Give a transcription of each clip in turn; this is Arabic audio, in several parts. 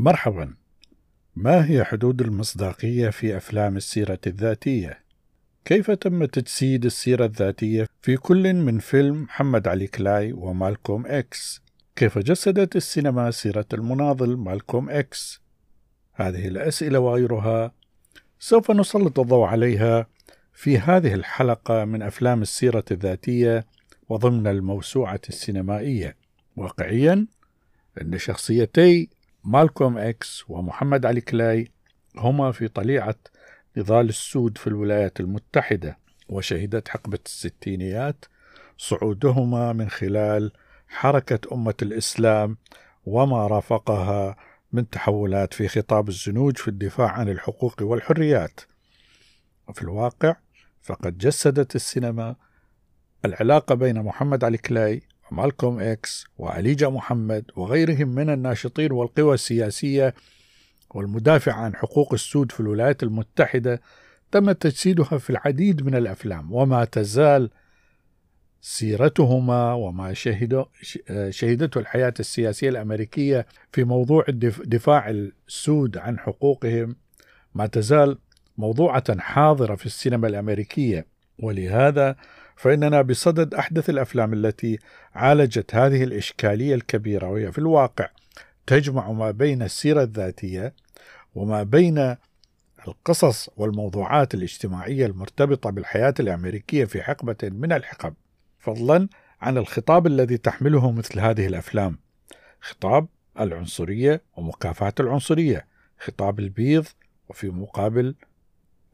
مرحبا ما هي حدود المصداقية في أفلام السيرة الذاتية؟ كيف تم تجسيد السيرة الذاتية في كل من فيلم محمد علي كلاي ومالكوم إكس؟ كيف جسدت السينما سيرة المناضل مالكوم إكس؟ هذه الأسئلة وغيرها سوف نسلط الضوء عليها في هذه الحلقة من أفلام السيرة الذاتية وضمن الموسوعة السينمائية. واقعيا أن شخصيتي مالكوم إكس ومحمد علي كلاي هما في طليعة نضال السود في الولايات المتحدة وشهدت حقبة الستينيات صعودهما من خلال حركة أمة الإسلام وما رافقها من تحولات في خطاب الزنوج في الدفاع عن الحقوق والحريات. وفي الواقع فقد جسدت السينما العلاقة بين محمد علي كلاي ومالكوم إكس وإليجا محمد وغيرهم من الناشطين والقوى السياسية والمدافع عن حقوق السود في الولايات المتحدة تم تجسيدها في العديد من الأفلام وما تزال سيرتهما وما شهدته الحياة السياسية الأمريكية في موضوع دفاع السود عن حقوقهم. ما تزال موضوعة حاضرة في السينما الأمريكية ولهذا فإننا بصدد أحدث الأفلام التي عالجت هذه الإشكالية الكبيرة وهي في الواقع تجمع ما بين السيرة الذاتية وما بين القصص والموضوعات الاجتماعية المرتبطة بالحياة الأمريكية في حقبة من الحقب فضلا عن الخطاب الذي تحمله مثل هذه الأفلام. خطاب العنصرية ومكافحة العنصرية خطاب البيض وفي مقابل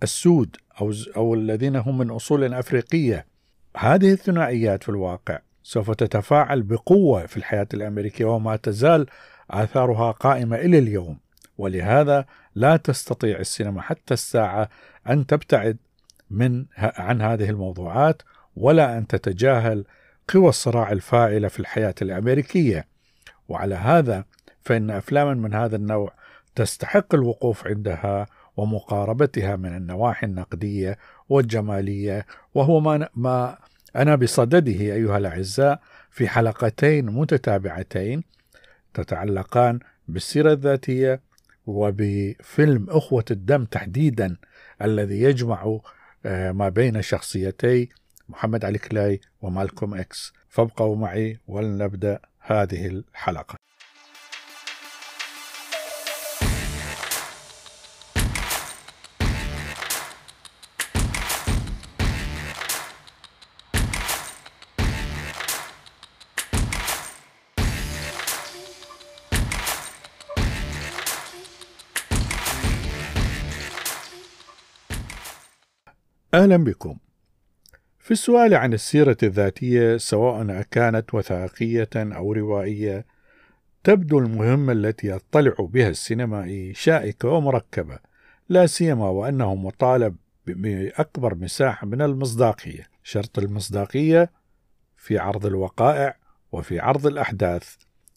السود أو أو الذين هم من أصول أفريقية. هذه الثنائيات في الواقع سوف تتفاعل بقوة في الحياة الأمريكية وما تزال آثارها قائمة إلى اليوم. ولهذا لا تستطيع السينما حتى الساعة أن تبتعد من عن هذه الموضوعات ولا أن تتجاهل قوى الصراع الفاعلة في الحياة الأمريكية. وعلى هذا فإن أفلاما من هذا النوع تستحق الوقوف عندها ومقاربتها من النواحي النقدية والجمالية وهو ما, ما أنا بصدده أيها الأعزاء في حلقتين متتابعتين تتعلقان بالسيرة الذاتية وبفيلم أخوة الدم تحديدا الذي يجمع آه، ما بين شخصيتي محمد علي كلاي ومالكوم إكس. فابقوا معي ولنبدأ هذه الحلقة. أهلا بكم. في السؤال عن السيرة الذاتية سواء كانت وثائقية أو روائية تبدو المهمة التي يطلع بها السينمائي شائكة ومركبة لا سيما وأنه مطالب بأكبر مساحة من المصداقية. شرط المصداقية في عرض الوقائع وفي عرض الأحداث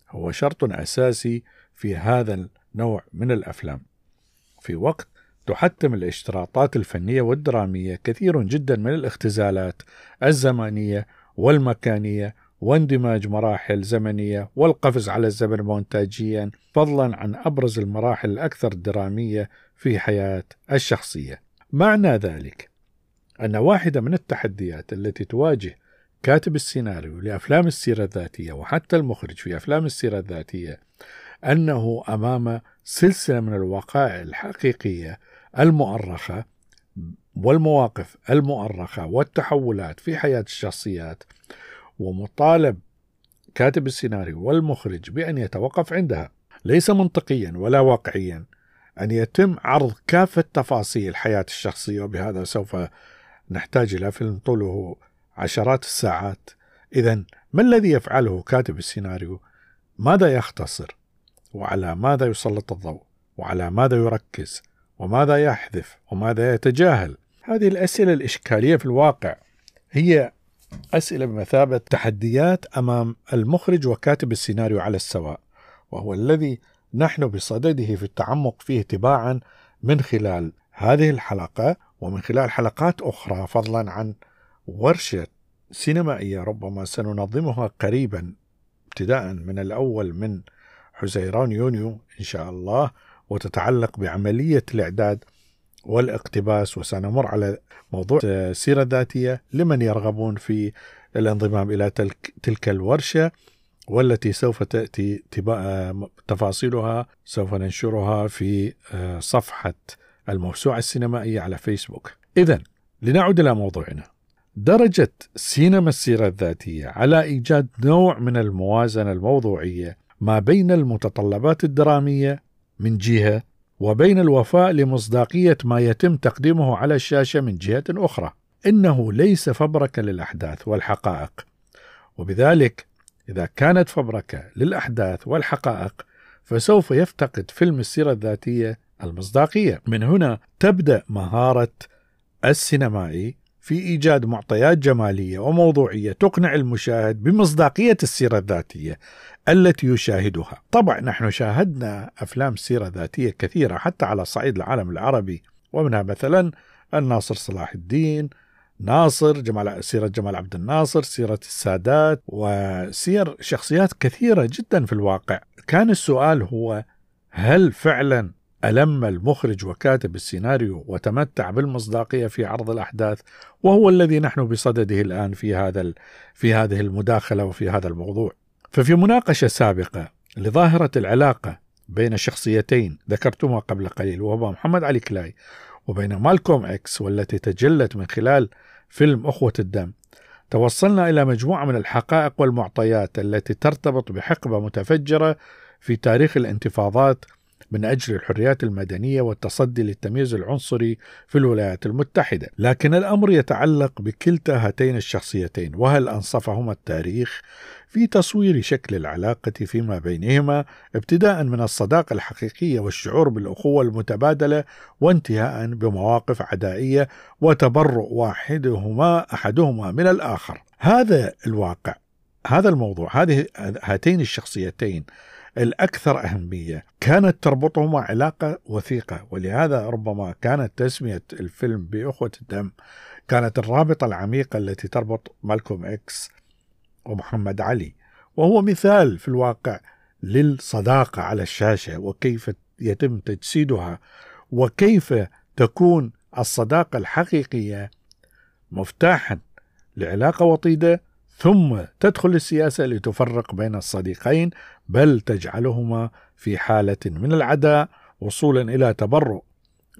هو شرط أساسي في هذا النوع من الأفلام. في وقت تحتم الاشتراطات الفنية والدرامية كثير جدا من الاختزالات الزمانية والمكانية واندماج مراحل زمنية والقفز على الزمن مونتاجيا فضلا عن أبرز المراحل الأكثر درامية في حياة الشخصية. معنى ذلك أن واحدة من التحديات التي تواجه كاتب السيناريو لأفلام السيرة الذاتية وحتى المخرج في أفلام السيرة الذاتية أنه أمام سلسلة من الوقائع الحقيقية المؤرخة والمواقف المؤرخة والتحولات في حياة الشخصيات ومطالب كاتب السيناريو والمخرج بأن يتوقف عندها ليس منطقيا ولا واقعيا أن يتم عرض كافة تفاصيل حياة الشخصية وبهذا سوف نحتاج إلى فيلم طوله عشرات الساعات إذا ما الذي يفعله كاتب السيناريو؟ ماذا يختصر؟ وعلى ماذا يسلط الضوء؟ وعلى ماذا يركز؟ وماذا يحذف وماذا يتجاهل. هذه الأسئلة الإشكالية في الواقع. هي أسئلة بمثابة تحديات أمام المخرج وكاتب السيناريو على السواء وهو الذي نحن بصدده في التعمق فيه تباعا من خلال هذه الحلقة ومن خلال حلقات أخرى فضلا عن ورشة سينمائية ربما سننظمها قريبا ابتداء من الأول من حزيران يونيو إن شاء الله. وتتعلق بعملية الإعداد والاقتباس وسنمر على موضوع السيرة الذاتية لمن يرغبون في الانضمام إلى تلك الورشة والتي سوف تأتي تفاصيلها سوف ننشرها في آه، صفحة الموسوعة السينمائية على فيسبوك. إذا لنعود إلى موضوعنا. درجت سينما السيرة الذاتية على إيجاد نوع من الموازنة الموضوعية ما بين المتطلبات الدرامية من جهة وبين الوفاء لمصداقية ما يتم تقديمه على الشاشة من جهة أخرى. إنه ليس فبركة للأحداث والحقائق. وبذلك إذا كانت فبركة للأحداث والحقائق فسوف يفتقد فيلم السيرة الذاتية المصداقية. من هنا تبدأ مهارة السينمائي في إيجاد معطيات جمالية وموضوعية تقنع المشاهد بمصداقية السيرة الذاتية التي يشاهدها. طبعا نحن شاهدنا أفلام سيرة ذاتية كثيرة حتى على صعيد العالم العربي ومنها مثلا الناصر صلاح الدين ناصر جمال سيرة جمال عبد الناصر سيرة السادات وسير شخصيات كثيرة جدا في الواقع. كان السؤال هو هل فعلا ألم المخرج وكاتب السيناريو وتمتع بالمصداقية في عرض الأحداث وهو الذي نحن بصدده الآن في هذا في هذه المداخلة وفي هذا الموضوع. ففي مناقشة سابقة لظاهرة العلاقة بين شخصيتين ذكرتهما قبل قليل وهما محمد علي كلاي وبين مالكوم إكس والتي تجلت من خلال فيلم أخوة الدم. توصلنا إلى مجموعة من الحقائق والمعطيات التي ترتبط بحقبة متفجرة في تاريخ الانتفاضات من أجل الحريات المدنية والتصدي للتمييز العنصري في الولايات المتحدة. لكن الأمر يتعلق بكلتا هاتين الشخصيتين وهل أنصفهما التاريخ في تصوير شكل العلاقة فيما بينهما ابتداء من الصداقة الحقيقية والشعور بالأخوة المتبادلة وانتهاء بمواقف عدائية وتبرؤ واحدهما أحدهما من الآخر؟ هذا الواقع هذا الموضوع هذه هاتين الشخصيتين الأكثر أهمية. كانت تربطهما علاقة وثيقة ولهذا ربما كانت تسمية الفيلم بأخوة الدم كانت الرابطة العميقة التي تربط مالكوم إكس ومحمد علي. وهو مثال في الواقع للصداقة على الشاشة وكيف يتم تجسيدها وكيف تكون الصداقة الحقيقية مفتاحا لعلاقة وطيدة ثم تدخل السياسة لتفرق بين الصديقين بل تجعلهما في حالة من العداء وصولا إلى تبرؤ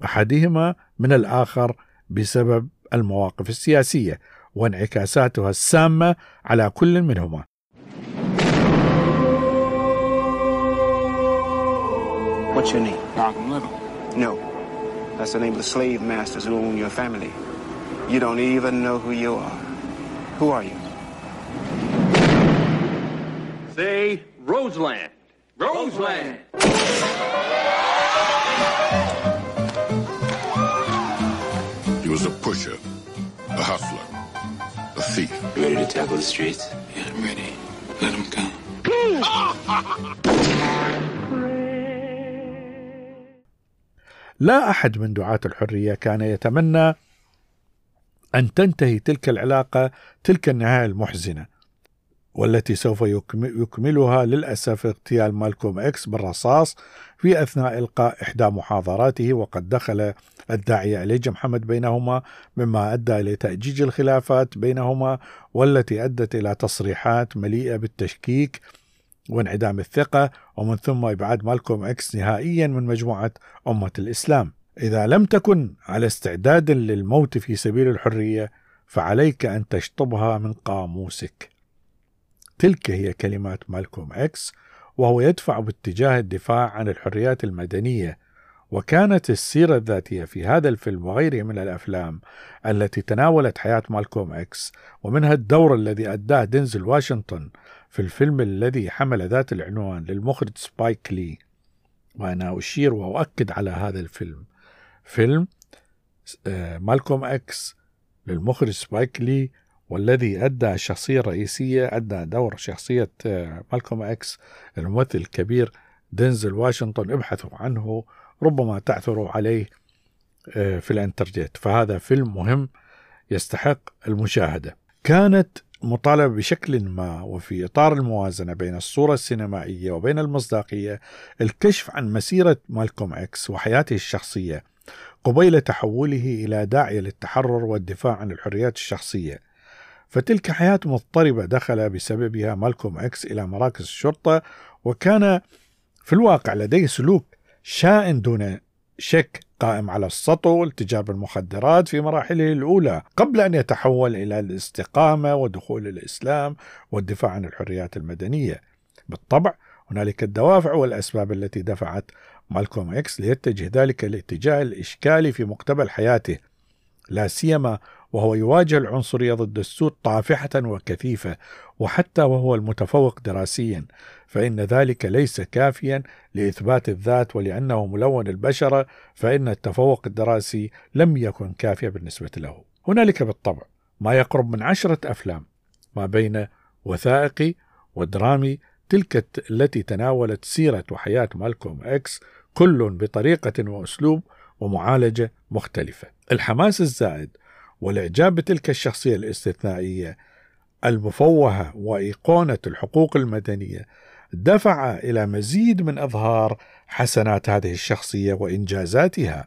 أحدهما من الآخر بسبب المواقف السياسية وانعكاساتها السامة على كل منهما What's your name? Malcolm Little. No. That's the name of the slave masters who own your family. You don't even know who you are. Who are you? Say Roseland. Roseland. He was a pusher, a hustler, a thief. You ready to tackle the streets? Yeah, I'm ready. Let him come. لا احد من دعاة الحريه كان يتمنى ان تنتهي تلك العلاقه تلك النهايه المحزنه والتي سوف يكملها للأسف اغتيال مالكوم إكس بالرصاص في أثناء إلقاء إحدى محاضراته وقد دخل الداعية إليج محمد بينهما مما أدى إلى تأجيج الخلافات بينهما والتي أدت إلى تصريحات مليئة بالتشكيك وانعدام الثقة ومن ثم إبعاد مالكوم إكس نهائيا من مجموعة أمة الإسلام. إذا لم تكن على استعداد للموت في سبيل الحرية فعليك أن تشطبها من قاموسك. تلك هي كلمات مالكوم إكس وهو يدفع باتجاه الدفاع عن الحريات المدنية وكانت السيرة الذاتية في هذا الفيلم وغيره من الأفلام التي تناولت حياة مالكوم إكس ومنها الدور الذي أداه دينزل واشنطن في الفيلم الذي حمل ذات العنوان للمخرج سبايك لي. وأنا أشير وأؤكد على هذا الفيلم. فيلم آه، مالكوم إكس للمخرج سبايك لي والذي أدى الشخصية الرئيسية أدى دور شخصية آه، مالكوم إكس الممثل الكبير دينزل واشنطن ابحثوا عنه ربما تعثروا عليه آه، في الإنترنت. فهذا فيلم مهم يستحق المشاهدة. كانت مطالبة بشكل ما وفي إطار الموازنة بين الصورة السينمائية وبين المصداقية الكشف عن مسيرة مالكوم إكس وحياته الشخصية قبيل تحوله إلى داعية للتحرر والدفاع عن الحريات الشخصية. فتلك حياة مضطربة دخل بسببها مالكوم إكس إلى مراكز الشرطة وكان في الواقع لديه سلوك شائن دون شك قائم على السطو والتجار بالمخدرات في مراحله الأولى قبل أن يتحول إلى الاستقامة ودخول الإسلام والدفاع عن الحريات المدنية. بالطبع هنالك الدوافع والأسباب التي دفعت مالكوم إكس ليتجه ذلك الاتجاه الإشكالي في مقتبل حياته لا سيما وهو يواجه العنصرية ضد السود طافحة وكثيفة وحتى وهو المتفوق دراسيا فإن ذلك ليس كافيا لإثبات الذات ولأنه ملون البشرة فإن التفوق الدراسي لم يكن كافيا بالنسبة له. هنالك بالطبع ما يقرب من عشرة أفلام ما بين وثائقي ودرامي تلك التي تناولت سيرة وحياة مالكوم إكس كل بطريقة وأسلوب ومعالجة مختلفة. الحماس الزائد والإعجاب بتلك الشخصية الاستثنائية المفوهة وإيقونة الحقوق المدنية دفع إلى مزيد من إظهار حسنات هذه الشخصية وإنجازاتها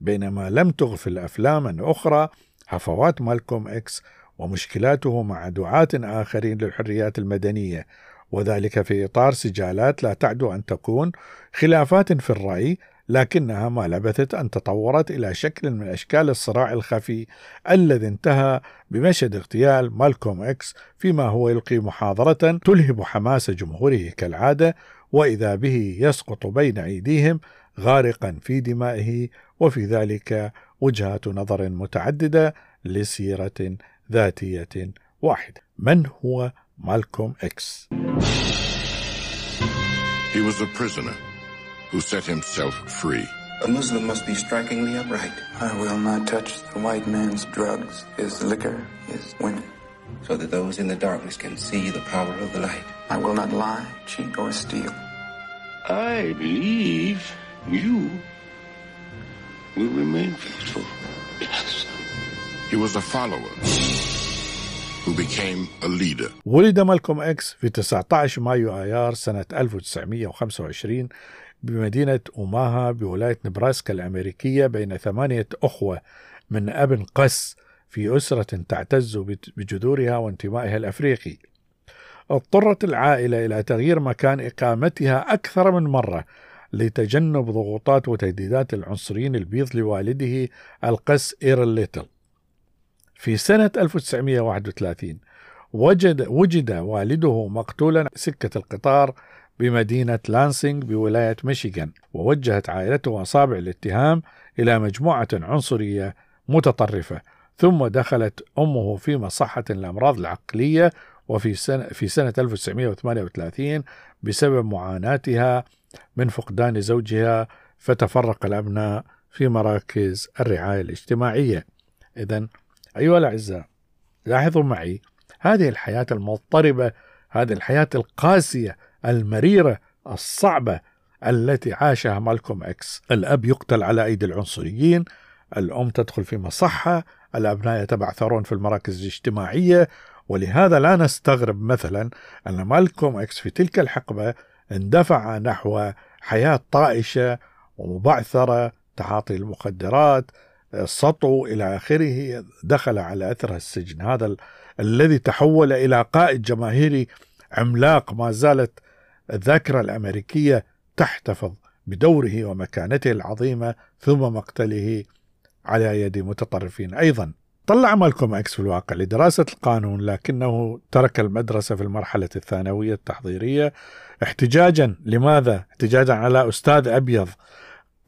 بينما لم تغفل أفلاما أخرى هفوات مالكوم إكس ومشكلاته مع دعاة آخرين للحريات المدنية وذلك في إطار سجالات لا تعدو أن تكون خلافات في الرأي لكنها ما لبثت أن تطورت إلى شكل من أشكال الصراع الخفي الذي انتهى بمشهد اغتيال مالكوم إكس فيما هو يلقي محاضرة تلهب حماس جمهوره كالعادة وإذا به يسقط بين أيديهم غارقا في دمائه وفي ذلك وجهات نظر متعددة لسيرة ذاتية واحدة من هو مالكوم إكس؟ He was a prisoner who set himself free. A Muslim must be strikingly upright. I will not touch the white man's drugs, his liquor, his women. So that those in the darkness can see the power of the light. I will not lie, cheat, or steal. I believe you will remain faithful. Yes. He was a follower who became a leader. ولد مالكوم إكس في 19 مايو آيار سنة 1925 بمدينة أوماها بولاية نبراسكا الأمريكية بين ثمانية أخوة من أب قس في أسرة تعتز بجذورها وانتمائها الأفريقي. اضطرت العائلة إلى تغيير مكان إقامتها أكثر من مرة لتجنب ضغوطات وتهديدات العنصريين البيض لوالده القس إيرل ليتل. في سنة 1931 وجد وجد والده مقتولا سكة القطار بمدينة لانسينغ بولاية ميشيغان ووجهت عائلته أصابع الاتهام إلى مجموعة عنصرية متطرفة ثم دخلت أمه في مصحة الأمراض العقلية وفي سنة في سنة 1938 بسبب معاناتها من فقدان زوجها فتفرق الأبناء في مراكز الرعاية الاجتماعية. إذا أيها الأعزاء لاحظوا معي هذه الحياة المضطربة هذه الحياة القاسية المريرة الصعبة التي عاشها مالكوم إكس. الأب يقتل على أيدي العنصريين الأم تدخل في مصحة الأبناء يتبعثرون في المراكز الاجتماعية ولهذا لا نستغرب مثلا أن مالكوم إكس في تلك الحقبة اندفع نحو حياة طائشة ومبعثرة تعاطي المخدرات السطو إلى آخره دخل على أثر السجن. هذا ال... الذي تحول إلى قائد جماهيري عملاق ما زالت الذاكرة الأمريكية تحتفظ بدوره ومكانته العظيمة ثم مقتله على يد متطرفين أيضا طلع مالكوم إكس في الواقع لدراسة القانون لكنه ترك المدرسة في المرحلة الثانوية التحضيرية احتجاجا لماذا؟ احتجاجا على أستاذ أبيض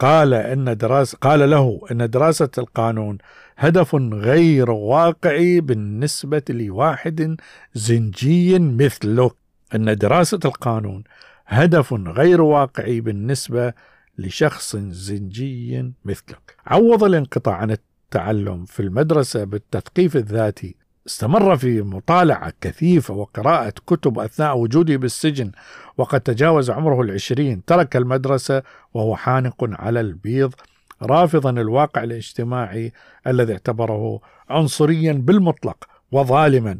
قال إن دراسه قال له إن دراسة القانون هدف غير واقعي بالنسبة لواحد زنجي مثله. إن دراسة القانون هدف غير واقعي بالنسبة لشخص زنجي مثلك. عوض الانقطاع عن التعلم في المدرسة بالتثقيف الذاتي استمر في مطالعة كثيفة وقراءة كتب أثناء وجوده بالسجن وقد تجاوز عمره العشرين. ترك المدرسة وهو حانق على البيض رافضا الواقع الاجتماعي الذي اعتبره عنصريا بالمطلق وظالما.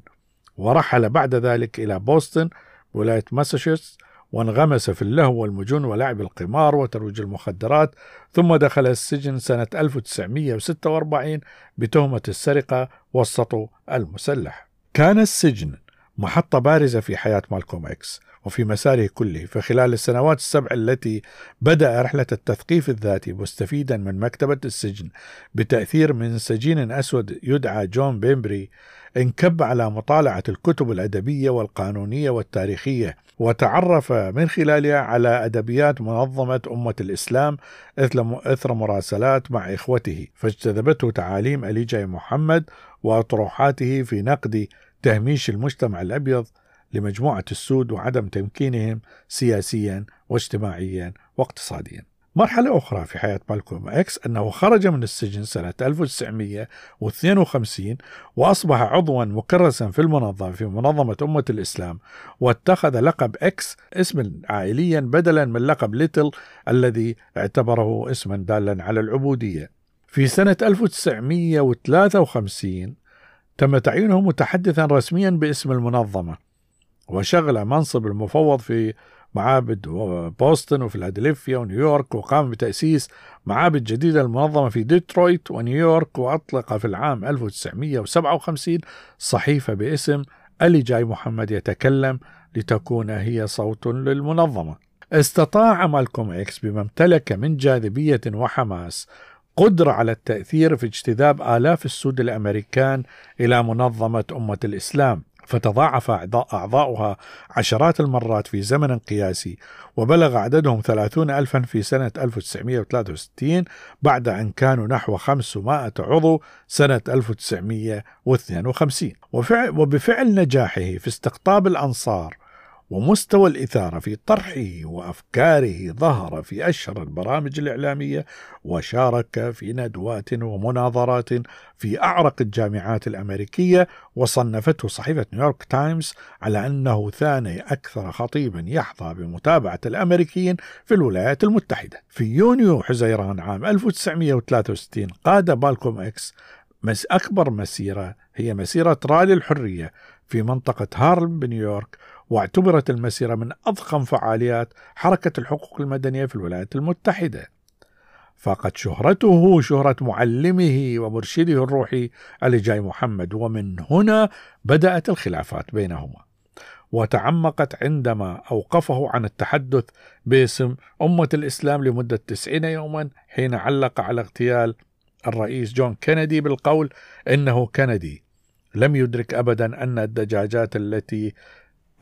ورحل بعد ذلك إلى بوسطن ولاية ماساتشوستس وانغمس في اللهو والمجون ولعب القمار وترويج المخدرات ثم دخل السجن سنة 1946 بتهمة السرقة والسطو المسلح. كان السجن محطة بارزة في حياة مالكوم إكس وفي مساره كله. فخلال السنوات السبع التي بدأ رحلة التثقيف الذاتي مستفيدا من مكتبة السجن بتأثير من سجين أسود يدعى جون بيمبري انكب على مطالعة الكتب الأدبية والقانونية والتاريخية وتعرف من خلالها على أدبيات منظمة أمة الإسلام إثر مراسلات مع إخوته. فاجتذبته تعاليم إلايجا محمد وأطروحاته في نقد تهميش المجتمع الأبيض لمجموعة السود وعدم تمكينهم سياسيا واجتماعيا واقتصاديا. مرحلة أخرى في حياة مالكوم إكس أنه خرج من السجن سنة 1952 وأصبح عضوا مكرسا في المنظمة في منظمة أمة الإسلام واتخذ لقب إكس اسما عائليا بدلا من لقب ليتل الذي اعتبره اسما دالا على العبودية. في سنة 1953 تم تعيينه متحدثا رسميا باسم المنظمة وشغل منصب المفوض في معابد بوسطن وفيلادلفيا ونيويورك وقام بتأسيس معابد جديدة المنظمة في ديترويت ونيويورك وأطلق في العام 1957 صحيفة باسم ألي جاي محمد يتكلم لتكون هي صوت للمنظمة. استطاع مالكوم إكس بما امتلك من جاذبية وحماس قدرة على التأثير في اجتذاب آلاف السود الأمريكان إلى منظمة أمة الإسلام فتضاعف أعضاؤها عشرات المرات في زمن قياسي وبلغ عددهم ثلاثون ألفا في سنة 1963 بعد أن كانوا نحو 500 عضو سنة 1952 وبفعل نجاحه في استقطاب الأنصار ومستوى الإثارة في طرحه وأفكاره ظهر في أشهر البرامج الإعلامية وشارك في ندوات ومناظرات في أعرق الجامعات الأمريكية وصنفته صحيفة نيويورك تايمز على أنه ثاني أكثر خطيب يحظى بمتابعة الأمريكيين في الولايات المتحدة. في يونيو حزيران عام 1963 قاد مالكوم إكس أكبر مسيرة هي مسيرة رالي الحرية في منطقة هارلم بنيويورك واعتبرت المسيرة من أضخم فعاليات حركة الحقوق المدنية في الولايات المتحدة. فقد شهرته شهرة معلمه ومرشده الروحي علي جاي محمد ومن هنا بدأت الخلافات بينهما. وتعمقت عندما أوقفه عن التحدث باسم أمة الإسلام لمدة تسعين يوما حين علق على اغتيال الرئيس جون كينيدي بالقول إنه كندي لم يدرك أبدا أن الدجاجات التي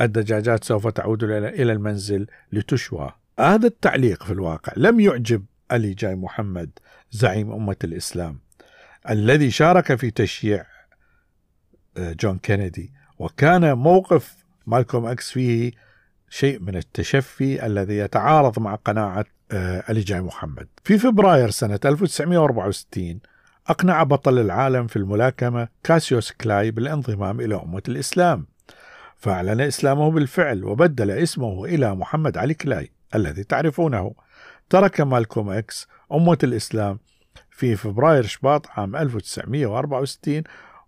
الدجاجات سوف تعود إلى المنزل لتشوى. هذا التعليق في الواقع لم يعجب إلايجا محمد زعيم أمة الإسلام الذي شارك في تشييع آه، جون كينيدي. وكان موقف مالكوم إكس فيه شيء من التشفي الذي يتعارض مع قناعة آه، إلايجا محمد. في فبراير سنة 1964 أقنع بطل العالم في الملاكمة كاسيوس كلاي بالانضمام إلى أمة الإسلام. فأعلن إسلامه بالفعل وبدل اسمه إلى محمد علي كلاي الذي تعرفونه. ترك مالكوم إكس أمة الإسلام في فبراير شباط عام 1964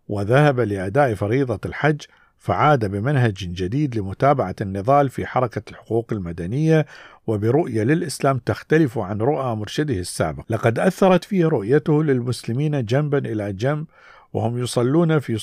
وذهب لأداء فريضة الحج فعاد بمنهج جديد لمتابعة النضال في حركة الحقوق المدنية وبرؤية للإسلام تختلف عن رؤى مرشده السابق. لقد أثرت فيه رؤيته للمسلمين جنبا إلى جنب وهم يصلون في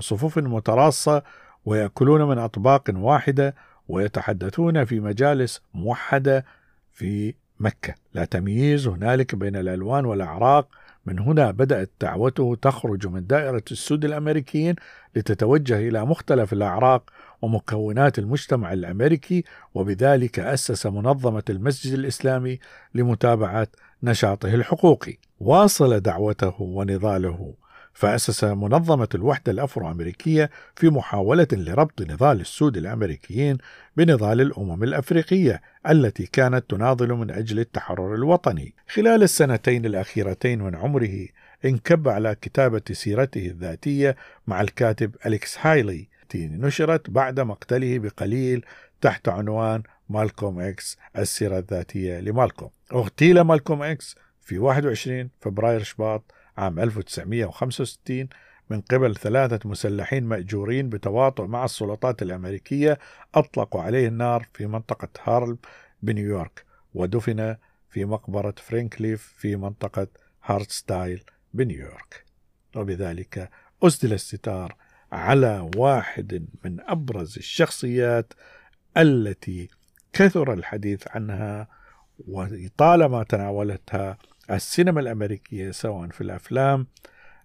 صفوف متراصة ويأكلون من أطباق واحدة ويتحدثون في مجالس موحدة في مكة. لا تمييز هنالك بين الألوان والأعراق. من هنا بدأت دعوته تخرج من دائرة السود الأمريكيين لتتوجه إلى مختلف الأعراق ومكونات المجتمع الأمريكي وبذلك أسس منظمة المسجد الإسلامي لمتابعة نشاطه الحقوقي. واصل دعوته ونضاله. فأسس منظمة الوحدة الأفرو أمريكية في محاولة لربط نضال السود الأمريكيين بنضال الأمم الأفريقية التي كانت تناضل من أجل التحرر الوطني. خلال السنتين الأخيرتين من عمره انكب على كتابة سيرته الذاتية مع الكاتب أليكس هايلي التي نشرت بعد مقتله بقليل تحت عنوان مالكوم إكس السيرة الذاتية لمالكوم. اغتيل مالكوم إكس في 21 فبراير شباط عام 1965 من قبل ثلاثة مسلحين مأجورين بتواطؤ مع السلطات الأمريكية أطلقوا عليه النار في منطقة هارلم بنيويورك ودفن في مقبرة فيرنكليف في منطقة هارتسديل بنيويورك. وبذلك أسدل الستار على واحد من أبرز الشخصيات التي كثر الحديث عنها وطالما تناولتها السينما الأمريكية سواء في الأفلام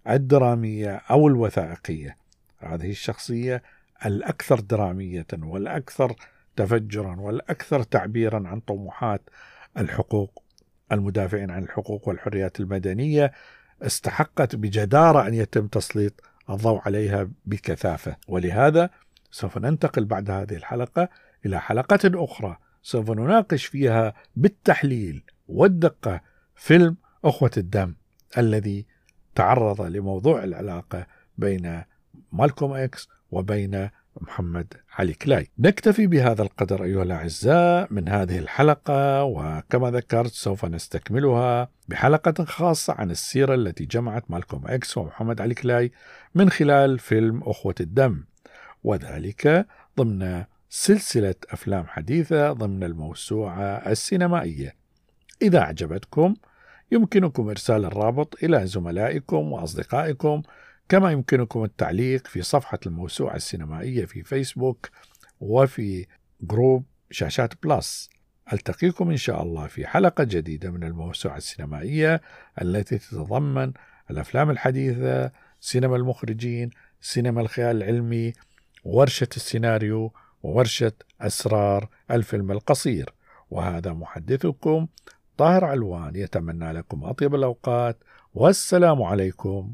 الدرامية أو الوثائقية. هذه الشخصية الأكثر درامية والأكثر تفجرا والأكثر تعبيرا عن طموحات الحقوق المدافعين عن الحقوق والحريات المدنية استحقت بجدارة أن يتم تسليط الضوء عليها بكثافة. ولهذا سوف ننتقل بعد هذه الحلقة إلى حلقة أخرى. سوف نناقش فيها بالتحليل والدقة فيلم أخوة الدم الذي تعرض لموضوع العلاقة بين مالكوم إكس وبين محمد علي كلاي. نكتفي بهذا القدر أيها الأعزاء من هذه الحلقة وكما ذكرت سوف نستكملها بحلقة خاصة عن السيرة التي جمعت مالكوم إكس ومحمد علي كلاي من خلال فيلم أخوة الدم وذلك ضمن سلسلة أفلام حديثة ضمن الموسوعة السينمائية. إذا أعجبتكم يمكنكم إرسال الرابط إلى زملائكم وأصدقائكم كما يمكنكم التعليق في صفحة الموسوعة السينمائية في فيسبوك وفي group شاشات Plus. ألتقيكم إن شاء الله في حلقة جديدة من الموسوعة السينمائية التي تتضمن الأفلام الحديثة سينما المخرجين سينما الخيال العلمي ورشة السيناريو وورشة أسرار الفيلم القصير. وهذا محدثكم طاهر علوان يتمنى لكم أطيب الأوقات والسلام عليكم.